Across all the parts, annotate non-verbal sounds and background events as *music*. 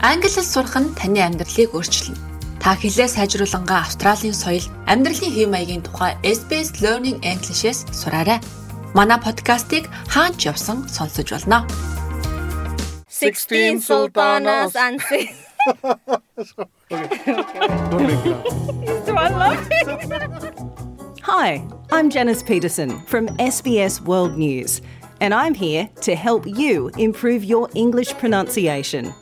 Англи хэл сурах нь таны амьдралыг өөрчилнө. Та хэлээ сайжруулангаа Австралийн соёл, амьдралын хэв маягийн тухай SBS Learning English-с сураарай. Манай подкастыг хаач явсан сонсож болно. 16 sultanas and six. Hi, I'm Janice Peterson from SBS World News, and I'm here to help you improve your English pronunciation.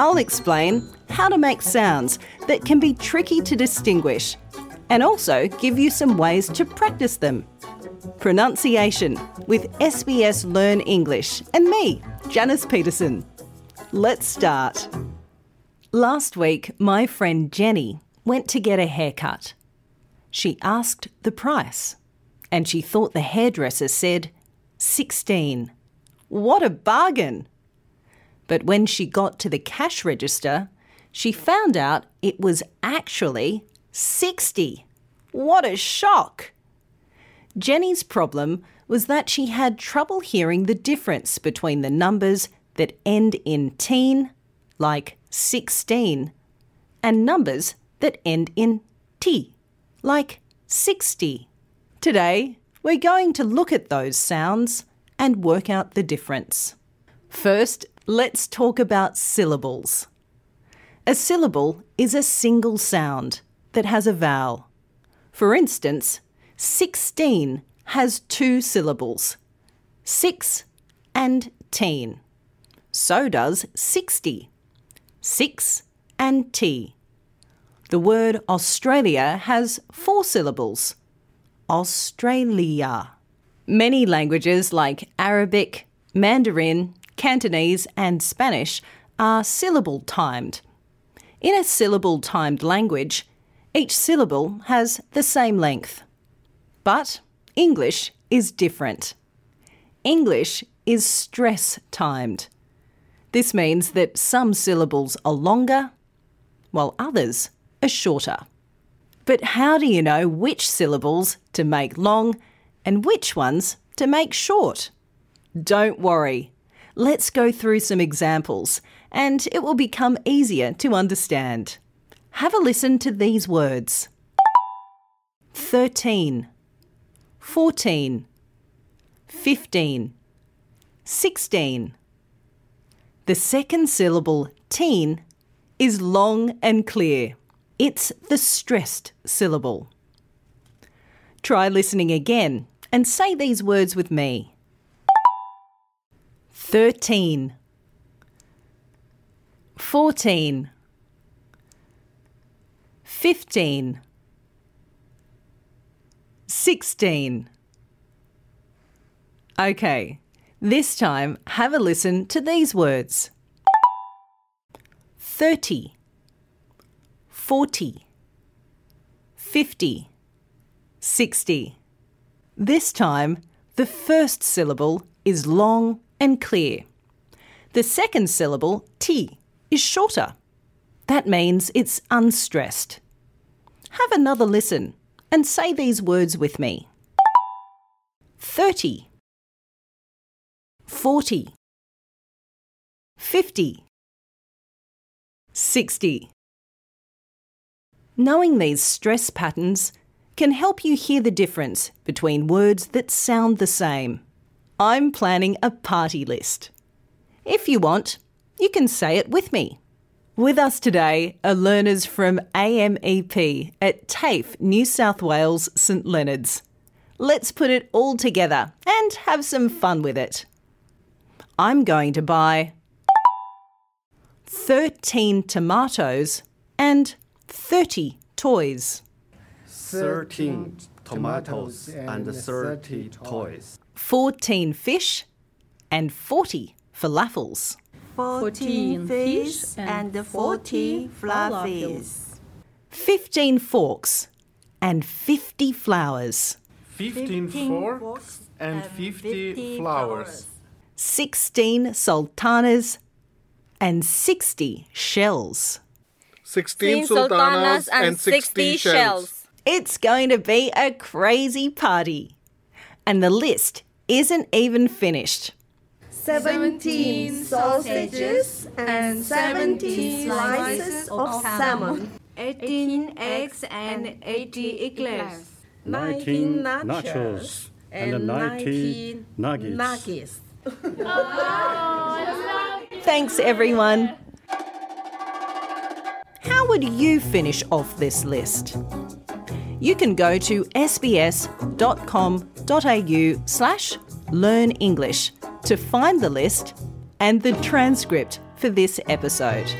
I'll explain how to make sounds that can be tricky to distinguish and also give you some ways to practice them. Pronunciation with SBS Learn English and me, Janice Peterson. Let's start. Last week, my friend Jenny went to get a haircut. She asked the price and she thought the hairdresser said 16. What a bargain! But when she got to the cash register, she found out it was actually 60. What a shock! Jenny's problem was that she had trouble hearing the difference between the numbers that end in teen, like 16, and numbers that end in T, like 60. Today, we're going to look at those sounds and work out the difference. First, let's talk about syllables. A syllable is a single sound that has a vowel. For instance, 16 has two syllables, 6 and teen. So does 60, 6 and T. The word Australia has four syllables. Australia. Many languages like Arabic, Mandarin, Cantonese, and Spanish are syllable timed. In a syllable timed language, each syllable has the same length. But English is different. English is stress timed. This means that some syllables are longer, while others are shorter. But how do you know which syllables to make long and which ones to make short? Don't worry. Let's go through some examples and it will become easier to understand. Have a listen to these words 13, 14, 15, 16. The second syllable, teen, is long and clear. It's the stressed syllable. Try listening again and say these words with me 13, 14, 15, 16. Okay, this time have a listen to these words. 30, 40, 50, 60. This time, the first syllable is long and clear. The second syllable, T, is shorter. That means it's unstressed. Have another listen and say these words with me 30, 40, 50, 60. Knowing these stress patterns can help you hear the difference between words that sound the same. I'm planning a party list. If you want, you can say it with me. With us today are learners from AMEP at TAFE, New South Wales, St Leonards. Let's put it all together and have some fun with it. I'm going to buy 13 tomatoes and 30 toys. 13 tomatoes and 30 toys. 14 fish and 40 falafels. 14 fish and 40 fluffies. 15 forks and 50 flowers. 15 forks and 50 flowers. 16 sultanas and 60 shells. 16 sultanas and 60 shells. It's going to be a crazy party. And the list isn't even finished. 17 sausages and 17 slices of salmon, 18 eggs and 80 eclairs, 19 nachos, and 19 nuggets. nuggets. *laughs* Thanks, everyone. How would you finish off this list? You can go to sbs.com.au slash learn English to find the list and the transcript for this episode.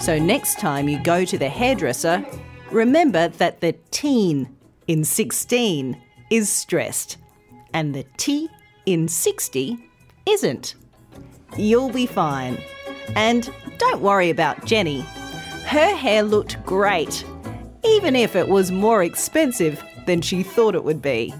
So next time you go to the hairdresser, remember that the teen in 16 is stressed and the T in 60 isn't. You'll be fine. And don't worry about Jenny. Her hair looked great, even if it was more expensive than she thought it would be.